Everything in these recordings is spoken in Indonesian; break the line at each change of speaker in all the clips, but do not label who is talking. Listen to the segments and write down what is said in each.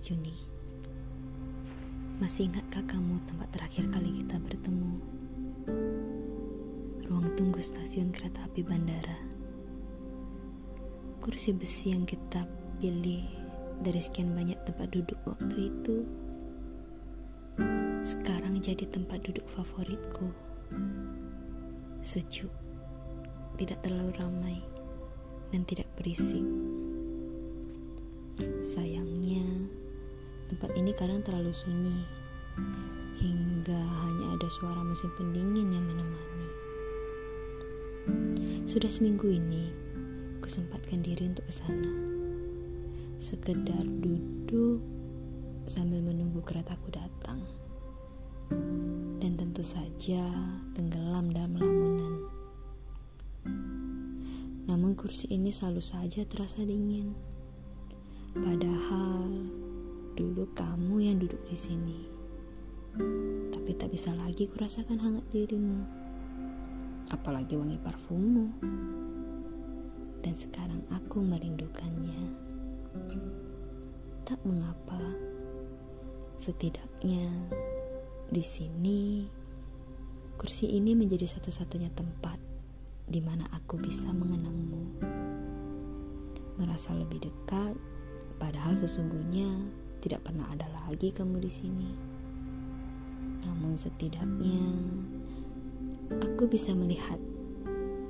Juni. Masih ingatkah kamu tempat terakhir kali kita bertemu? Ruang tunggu stasiun kereta api bandara. Kursi besi yang kita pilih dari sekian banyak tempat duduk waktu itu sekarang jadi tempat duduk favoritku. Sejuk, tidak terlalu ramai, dan tidak berisik. Sayangnya, tempat ini kadang terlalu sunyi, hingga hanya ada suara mesin pendingin yang menemani. Sudah seminggu ini, kusempatkan diri untuk ke sana. Sekedar duduk sambil menunggu keretaku datang. Dan tentu saja tenggelam dalam lamunan. Namun kursi ini selalu saja terasa dingin Padahal yang duduk di sini. Tapi tak bisa lagi kurasakan hangat dirimu. Apalagi wangi parfummu. Dan sekarang aku merindukannya. Tak mengapa. Setidaknya di sini kursi ini menjadi satu-satunya tempat di mana aku bisa mengenangmu. Merasa lebih dekat Padahal sesungguhnya tidak pernah ada lagi kamu di sini. Namun setidaknya aku bisa melihat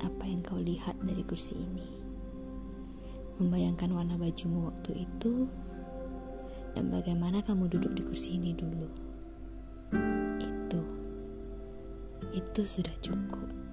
apa yang kau lihat dari kursi ini. Membayangkan warna bajumu waktu itu dan bagaimana kamu duduk di kursi ini dulu. Itu itu sudah cukup.